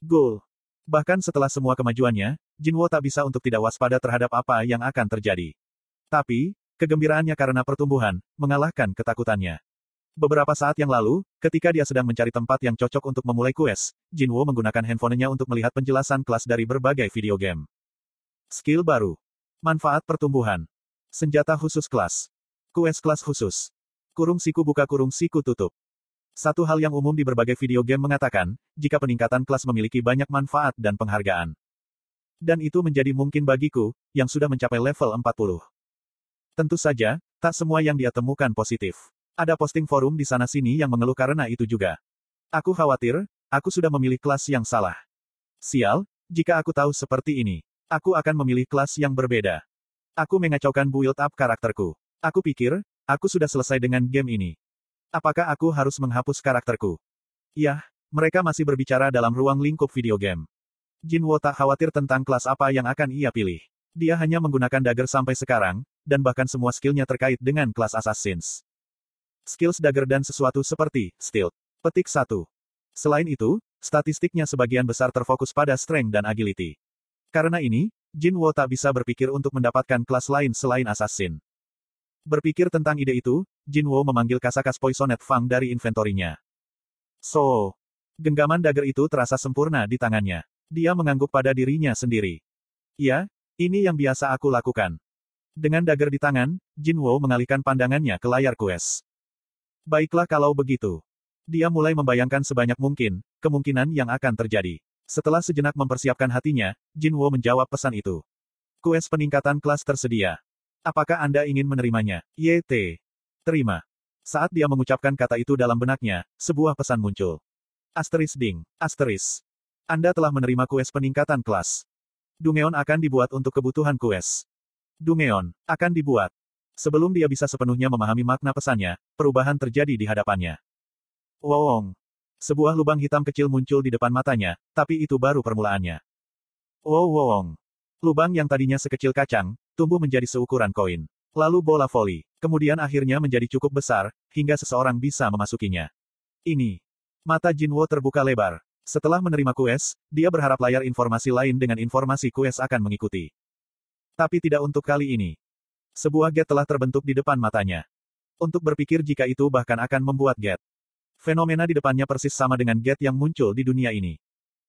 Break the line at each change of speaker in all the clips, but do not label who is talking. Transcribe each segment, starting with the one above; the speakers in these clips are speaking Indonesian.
Gul. Bahkan setelah semua kemajuannya, Jinwo tak bisa untuk tidak waspada terhadap apa yang akan terjadi. Tapi, kegembiraannya karena pertumbuhan, mengalahkan ketakutannya. Beberapa saat yang lalu, ketika dia sedang mencari tempat yang cocok untuk memulai kues, Jinwo menggunakan handphonenya untuk melihat penjelasan kelas dari berbagai video game. Skill baru. Manfaat pertumbuhan. Senjata khusus kelas. Kues kelas khusus. Kurung siku buka kurung siku tutup. Satu hal yang umum di berbagai video game mengatakan, jika peningkatan kelas memiliki banyak manfaat dan penghargaan. Dan itu menjadi mungkin bagiku, yang sudah mencapai level 40. Tentu saja, tak semua yang dia temukan positif. Ada posting forum di sana-sini yang mengeluh karena itu juga. Aku khawatir, aku sudah memilih kelas yang salah. Sial, jika aku tahu seperti ini, aku akan memilih kelas yang berbeda. Aku mengacaukan build up karakterku. Aku pikir, aku sudah selesai dengan game ini. Apakah aku harus menghapus karakterku? Yah, mereka masih berbicara dalam ruang lingkup video game. Jinwo tak khawatir tentang kelas apa yang akan ia pilih. Dia hanya menggunakan dagger sampai sekarang, dan bahkan semua skillnya terkait dengan kelas Assassins. Skills dagger dan sesuatu seperti stealth. Petik 1. Selain itu, statistiknya sebagian besar terfokus pada strength dan agility. Karena ini, Jin Wo tak bisa berpikir untuk mendapatkan kelas lain selain assassin. Berpikir tentang ide itu, Jin Wo memanggil Kasakas Poisoned Fang dari inventorinya. So, genggaman dagger itu terasa sempurna di tangannya. Dia mengangguk pada dirinya sendiri. Ya, ini yang biasa aku lakukan. Dengan dagger di tangan, Jin Wo mengalihkan pandangannya ke layar quest. Baiklah kalau begitu. Dia mulai membayangkan sebanyak mungkin, kemungkinan yang akan terjadi. Setelah sejenak mempersiapkan hatinya, Jinwo menjawab pesan itu. Kues peningkatan kelas tersedia. Apakah Anda ingin menerimanya? YT. Terima. Saat dia mengucapkan kata itu dalam benaknya, sebuah pesan muncul. Asteris ding, asteris. Anda telah menerima kues peningkatan kelas. Dungeon akan dibuat untuk kebutuhan kues. Dungeon akan dibuat. Sebelum dia bisa sepenuhnya memahami makna pesannya, perubahan terjadi di hadapannya. Wong. Sebuah lubang hitam kecil muncul di depan matanya, tapi itu baru permulaannya. Wow wong. Lubang yang tadinya sekecil kacang, tumbuh menjadi seukuran koin. Lalu bola voli. Kemudian akhirnya menjadi cukup besar, hingga seseorang bisa memasukinya. Ini. Mata Jinwo terbuka lebar. Setelah menerima kues, dia berharap layar informasi lain dengan informasi kues akan mengikuti. Tapi tidak untuk kali ini. Sebuah gate telah terbentuk di depan matanya. Untuk berpikir jika itu bahkan akan membuat gate. Fenomena di depannya persis sama dengan gate yang muncul di dunia ini.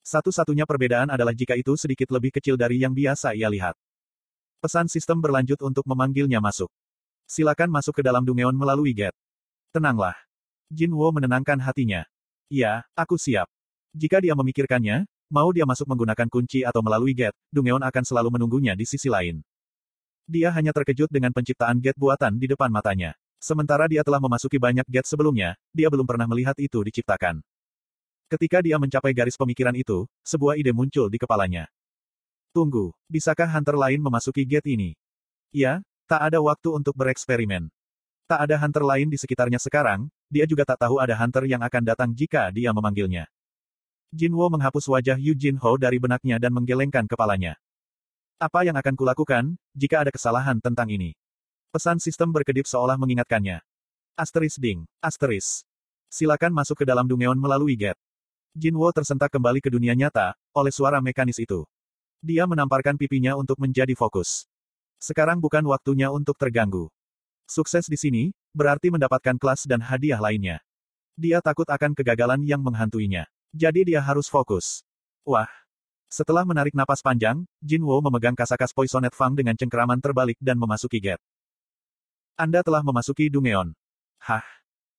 Satu-satunya perbedaan adalah jika itu sedikit lebih kecil dari yang biasa ia lihat. Pesan sistem berlanjut untuk memanggilnya masuk. Silakan masuk ke dalam Dungeon melalui gate. Tenanglah. Jin Wo menenangkan hatinya. Ya, aku siap. Jika dia memikirkannya, mau dia masuk menggunakan kunci atau melalui gate, Dungeon akan selalu menunggunya di sisi lain. Dia hanya terkejut dengan penciptaan gate buatan di depan matanya. Sementara dia telah memasuki banyak gate sebelumnya, dia belum pernah melihat itu diciptakan. Ketika dia mencapai garis pemikiran itu, sebuah ide muncul di kepalanya. Tunggu, bisakah hunter lain memasuki gate ini? Ya, tak ada waktu untuk bereksperimen. Tak ada hunter lain di sekitarnya sekarang, dia juga tak tahu ada hunter yang akan datang jika dia memanggilnya. Jinwo menghapus wajah Yu Jin Ho dari benaknya dan menggelengkan kepalanya. Apa yang akan kulakukan, jika ada kesalahan tentang ini? Pesan sistem berkedip seolah mengingatkannya. Asteris ding, asteris. Silakan masuk ke dalam Dungeon melalui gate. Jinwo tersentak kembali ke dunia nyata, oleh suara mekanis itu. Dia menamparkan pipinya untuk menjadi fokus. Sekarang bukan waktunya untuk terganggu. Sukses di sini, berarti mendapatkan kelas dan hadiah lainnya. Dia takut akan kegagalan yang menghantuinya. Jadi dia harus fokus. Wah, setelah menarik napas panjang, Jin Wo memegang kasakas Poisoned Fang dengan cengkeraman terbalik dan memasuki gate. Anda telah memasuki Dungeon. Hah?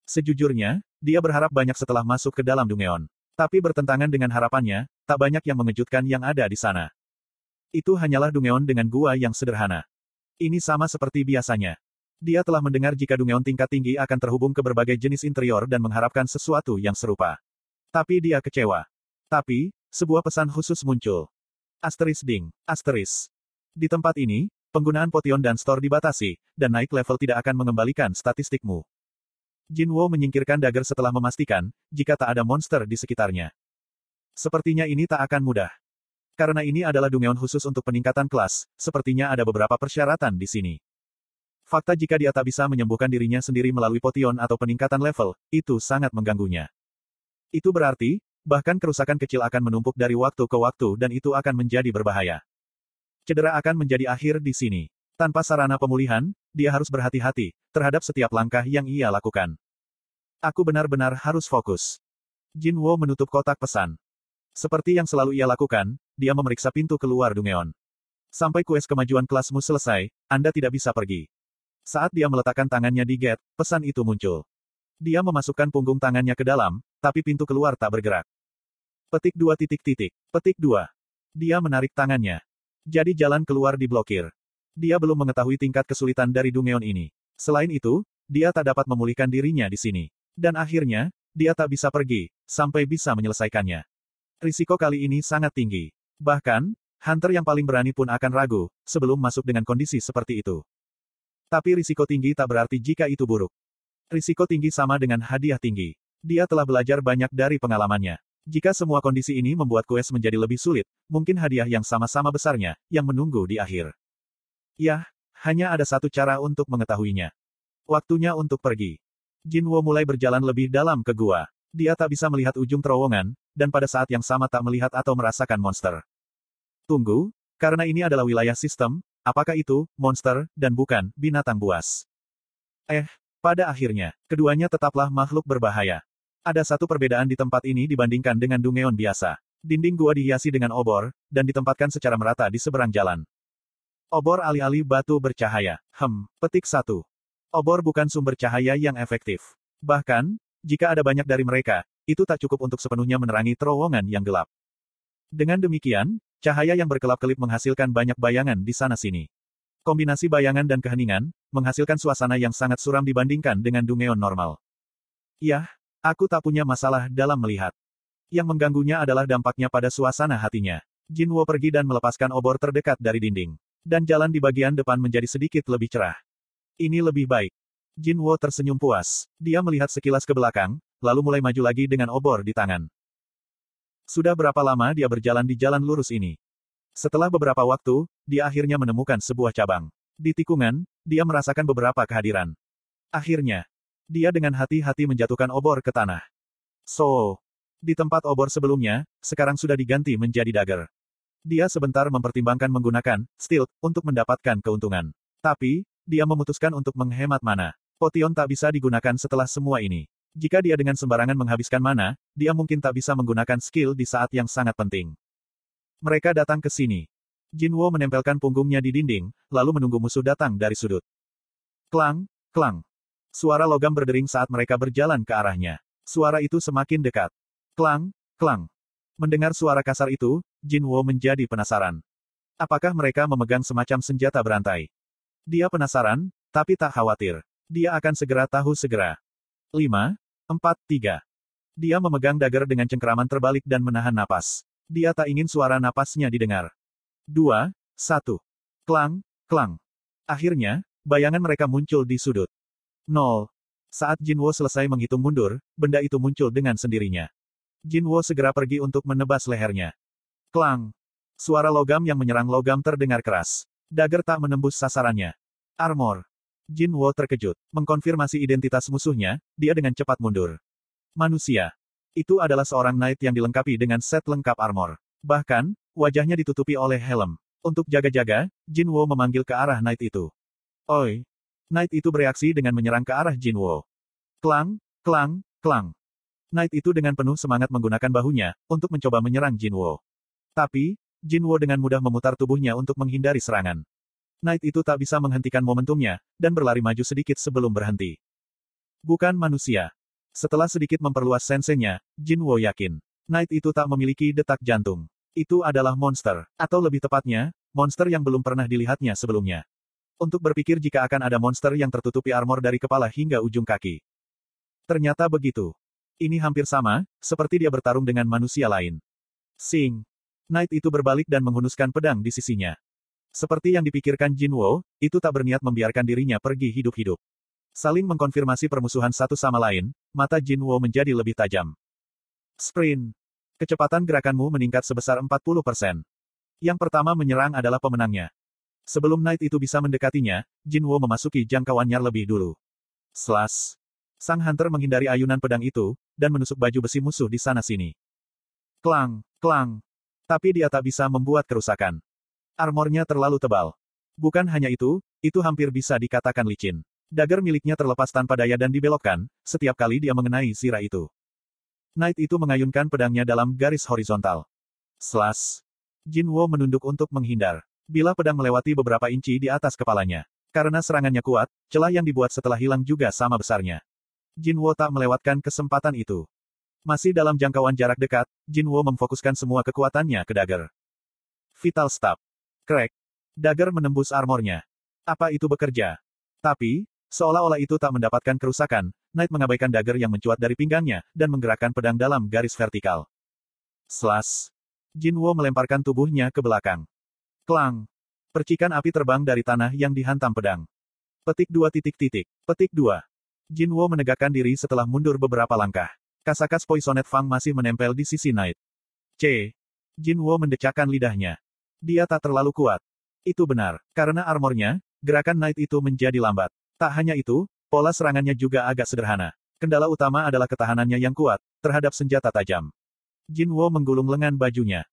Sejujurnya, dia berharap banyak setelah masuk ke dalam Dungeon. Tapi bertentangan dengan harapannya, tak banyak yang mengejutkan yang ada di sana. Itu hanyalah Dungeon dengan gua yang sederhana. Ini sama seperti biasanya. Dia telah mendengar jika Dungeon tingkat tinggi akan terhubung ke berbagai jenis interior dan mengharapkan sesuatu yang serupa. Tapi dia kecewa. Tapi, sebuah pesan khusus muncul. Asteris ding, asteris. Di tempat ini, penggunaan potion dan store dibatasi, dan naik level tidak akan mengembalikan statistikmu. Jinwo menyingkirkan dagger setelah memastikan, jika tak ada monster di sekitarnya. Sepertinya ini tak akan mudah. Karena ini adalah dungeon khusus untuk peningkatan kelas, sepertinya ada beberapa persyaratan di sini. Fakta jika dia tak bisa menyembuhkan dirinya sendiri melalui potion atau peningkatan level, itu sangat mengganggunya. Itu berarti, bahkan kerusakan kecil akan menumpuk dari waktu ke waktu dan itu akan menjadi berbahaya. Cedera akan menjadi akhir di sini. Tanpa sarana pemulihan, dia harus berhati-hati terhadap setiap langkah yang ia lakukan. Aku benar-benar harus fokus. Jin Wo menutup kotak pesan. Seperti yang selalu ia lakukan, dia memeriksa pintu keluar Dungeon. Sampai kues kemajuan kelasmu selesai, Anda tidak bisa pergi. Saat dia meletakkan tangannya di gate, pesan itu muncul. Dia memasukkan punggung tangannya ke dalam, tapi pintu keluar tak bergerak. Petik dua titik titik. Petik dua. Dia menarik tangannya. Jadi jalan keluar diblokir. Dia belum mengetahui tingkat kesulitan dari Dungeon ini. Selain itu, dia tak dapat memulihkan dirinya di sini. Dan akhirnya, dia tak bisa pergi, sampai bisa menyelesaikannya. Risiko kali ini sangat tinggi. Bahkan, Hunter yang paling berani pun akan ragu, sebelum masuk dengan kondisi seperti itu. Tapi risiko tinggi tak berarti jika itu buruk. Risiko tinggi sama dengan hadiah tinggi. Dia telah belajar banyak dari pengalamannya. Jika semua kondisi ini membuat quest menjadi lebih sulit, mungkin hadiah yang sama-sama besarnya, yang menunggu di akhir. Yah, hanya ada satu cara untuk mengetahuinya. Waktunya untuk pergi. Jinwo mulai berjalan lebih dalam ke gua. Dia tak bisa melihat ujung terowongan, dan pada saat yang sama tak melihat atau merasakan monster. Tunggu, karena ini adalah wilayah sistem, apakah itu, monster, dan bukan, binatang buas? Eh, pada akhirnya, keduanya tetaplah makhluk berbahaya. Ada satu perbedaan di tempat ini dibandingkan dengan Dungeon biasa. Dinding gua dihiasi dengan obor, dan ditempatkan secara merata di seberang jalan. Obor alih-alih batu bercahaya. Hem, petik satu. Obor bukan sumber cahaya yang efektif. Bahkan, jika ada banyak dari mereka, itu tak cukup untuk sepenuhnya menerangi terowongan yang gelap. Dengan demikian, cahaya yang berkelap-kelip menghasilkan banyak bayangan di sana-sini. Kombinasi bayangan dan keheningan, menghasilkan suasana yang sangat suram dibandingkan dengan dungeon normal. Yah, aku tak punya masalah dalam melihat. Yang mengganggunya adalah dampaknya pada suasana hatinya. Jinwo pergi dan melepaskan obor terdekat dari dinding. Dan jalan di bagian depan menjadi sedikit lebih cerah. Ini lebih baik. Jin Wo tersenyum puas. Dia melihat sekilas ke belakang, lalu mulai maju lagi dengan obor di tangan. Sudah berapa lama dia berjalan di jalan lurus ini? Setelah beberapa waktu, dia akhirnya menemukan sebuah cabang. Di tikungan, dia merasakan beberapa kehadiran. Akhirnya, dia dengan hati-hati menjatuhkan obor ke tanah. So, di tempat obor sebelumnya, sekarang sudah diganti menjadi dagger. Dia sebentar mempertimbangkan menggunakan steel untuk mendapatkan keuntungan. Tapi, dia memutuskan untuk menghemat mana. Potion tak bisa digunakan setelah semua ini. Jika dia dengan sembarangan menghabiskan mana, dia mungkin tak bisa menggunakan skill di saat yang sangat penting. Mereka datang ke sini. Jinwo menempelkan punggungnya di dinding, lalu menunggu musuh datang dari sudut. Klang, klang. Suara logam berdering saat mereka berjalan ke arahnya. Suara itu semakin dekat. Klang, klang. Mendengar suara kasar itu, Jinwo menjadi penasaran. Apakah mereka memegang semacam senjata berantai? Dia penasaran, tapi tak khawatir. Dia akan segera tahu segera. 5, 4, 3. Dia memegang dagger dengan cengkeraman terbalik dan menahan napas. Dia tak ingin suara napasnya didengar. 2, 1. Klang, klang. Akhirnya, bayangan mereka muncul di sudut. 0. Saat Jinwo selesai menghitung mundur, benda itu muncul dengan sendirinya. Jinwo segera pergi untuk menebas lehernya. Klang. Suara logam yang menyerang logam terdengar keras. Dagger tak menembus sasarannya. Armor. Jin Wo terkejut. Mengkonfirmasi identitas musuhnya, dia dengan cepat mundur. Manusia. Itu adalah seorang knight yang dilengkapi dengan set lengkap armor. Bahkan, wajahnya ditutupi oleh helm. Untuk jaga-jaga, Jin Wo memanggil ke arah knight itu. Oi. Knight itu bereaksi dengan menyerang ke arah Jin Wo. Klang, klang, klang. Knight itu dengan penuh semangat menggunakan bahunya, untuk mencoba menyerang Jin Wo. Tapi, Jin Wo dengan mudah memutar tubuhnya untuk menghindari serangan. Knight itu tak bisa menghentikan momentumnya, dan berlari maju sedikit sebelum berhenti. Bukan manusia. Setelah sedikit memperluas sensenya, Jin Wo yakin. Knight itu tak memiliki detak jantung. Itu adalah monster, atau lebih tepatnya, monster yang belum pernah dilihatnya sebelumnya. Untuk berpikir jika akan ada monster yang tertutupi armor dari kepala hingga ujung kaki. Ternyata begitu. Ini hampir sama, seperti dia bertarung dengan manusia lain. Sing. Knight itu berbalik dan menghunuskan pedang di sisinya. Seperti yang dipikirkan Jin Wo, itu tak berniat membiarkan dirinya pergi hidup-hidup. Saling mengkonfirmasi permusuhan satu sama lain, mata Jin Wo menjadi lebih tajam. Sprint. Kecepatan gerakanmu meningkat sebesar 40%. Yang pertama menyerang adalah pemenangnya. Sebelum Knight itu bisa mendekatinya, Jin Wo memasuki jangkauannya lebih dulu. Slash. Sang Hunter menghindari ayunan pedang itu, dan menusuk baju besi musuh di sana-sini. Klang, klang. Tapi dia tak bisa membuat kerusakan. Armornya terlalu tebal. Bukan hanya itu, itu hampir bisa dikatakan licin. Dagger miliknya terlepas tanpa daya dan dibelokkan, setiap kali dia mengenai sirah itu. Knight itu mengayunkan pedangnya dalam garis horizontal. Slash. Jin Wo menunduk untuk menghindar. Bila pedang melewati beberapa inci di atas kepalanya. Karena serangannya kuat, celah yang dibuat setelah hilang juga sama besarnya. Jin Wo tak melewatkan kesempatan itu. Masih dalam jangkauan jarak dekat, Jin Wo memfokuskan semua kekuatannya ke dagger. Vital Stab. Crack. Dagger menembus armornya. Apa itu bekerja? Tapi, seolah-olah itu tak mendapatkan kerusakan, Knight mengabaikan dagger yang mencuat dari pinggangnya, dan menggerakkan pedang dalam garis vertikal. Slash. Jin Wo melemparkan tubuhnya ke belakang. Klang. Percikan api terbang dari tanah yang dihantam pedang. Petik dua titik titik. Petik dua. Jin Wo menegakkan diri setelah mundur beberapa langkah. Kasakas Poisonet Fang masih menempel di sisi Knight. C. Jin Wo mendecakkan lidahnya. Dia tak terlalu kuat. Itu benar, karena armornya, gerakan Knight itu menjadi lambat. Tak hanya itu, Pola serangannya juga agak sederhana. Kendala utama adalah ketahanannya yang kuat, terhadap senjata tajam. Jin Wo menggulung lengan bajunya.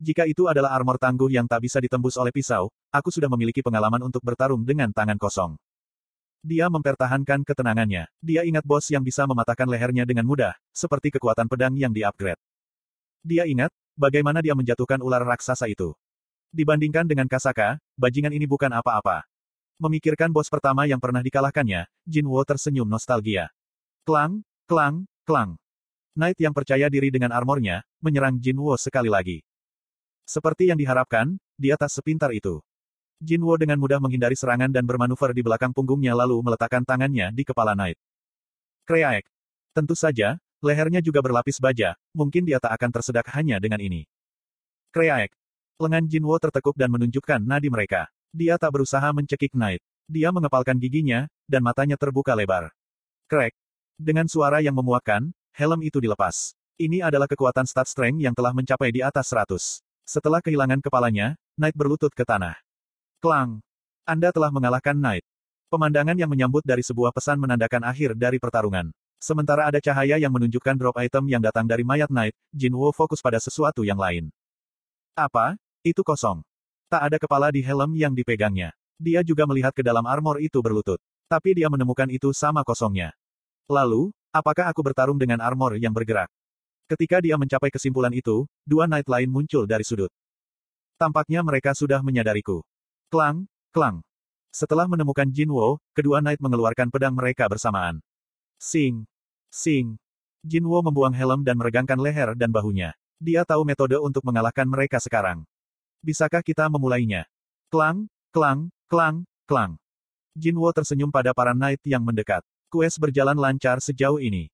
Jika itu adalah armor tangguh yang tak bisa ditembus oleh pisau, aku sudah memiliki pengalaman untuk bertarung dengan tangan kosong. Dia mempertahankan ketenangannya. Dia ingat bos yang bisa mematahkan lehernya dengan mudah, seperti kekuatan pedang yang di-upgrade. Dia ingat, bagaimana dia menjatuhkan ular raksasa itu. Dibandingkan dengan Kasaka, bajingan ini bukan apa-apa. Memikirkan bos pertama yang pernah dikalahkannya, Jin Wo tersenyum nostalgia. Klang, klang, klang. Knight yang percaya diri dengan armornya, menyerang Jin Wo sekali lagi. Seperti yang diharapkan, dia tak sepintar itu. Jin Wo dengan mudah menghindari serangan dan bermanuver di belakang punggungnya lalu meletakkan tangannya di kepala Knight. Kreaek. Tentu saja, lehernya juga berlapis baja, mungkin dia tak akan tersedak hanya dengan ini. Kreaek. Lengan Jin Wo tertekuk dan menunjukkan nadi mereka. Dia tak berusaha mencekik Knight. Dia mengepalkan giginya, dan matanya terbuka lebar. Crack. Dengan suara yang memuakkan, helm itu dilepas. Ini adalah kekuatan stat strength yang telah mencapai di atas 100. Setelah kehilangan kepalanya, Knight berlutut ke tanah. Klang. Anda telah mengalahkan Knight. Pemandangan yang menyambut dari sebuah pesan menandakan akhir dari pertarungan. Sementara ada cahaya yang menunjukkan drop item yang datang dari mayat Knight, Jin Wo fokus pada sesuatu yang lain. Apa? Itu kosong. Tak ada kepala di helm yang dipegangnya. Dia juga melihat ke dalam armor itu berlutut. Tapi dia menemukan itu sama kosongnya. Lalu, apakah aku bertarung dengan armor yang bergerak? Ketika dia mencapai kesimpulan itu, dua knight lain muncul dari sudut. Tampaknya mereka sudah menyadariku. Klang, klang. Setelah menemukan Jinwo, kedua knight mengeluarkan pedang mereka bersamaan. Sing, sing. Jinwo membuang helm dan meregangkan leher dan bahunya. Dia tahu metode untuk mengalahkan mereka sekarang. Bisakah kita memulainya? Klang, klang, klang, klang. Jinwo tersenyum pada para knight yang mendekat. Quest berjalan lancar sejauh ini.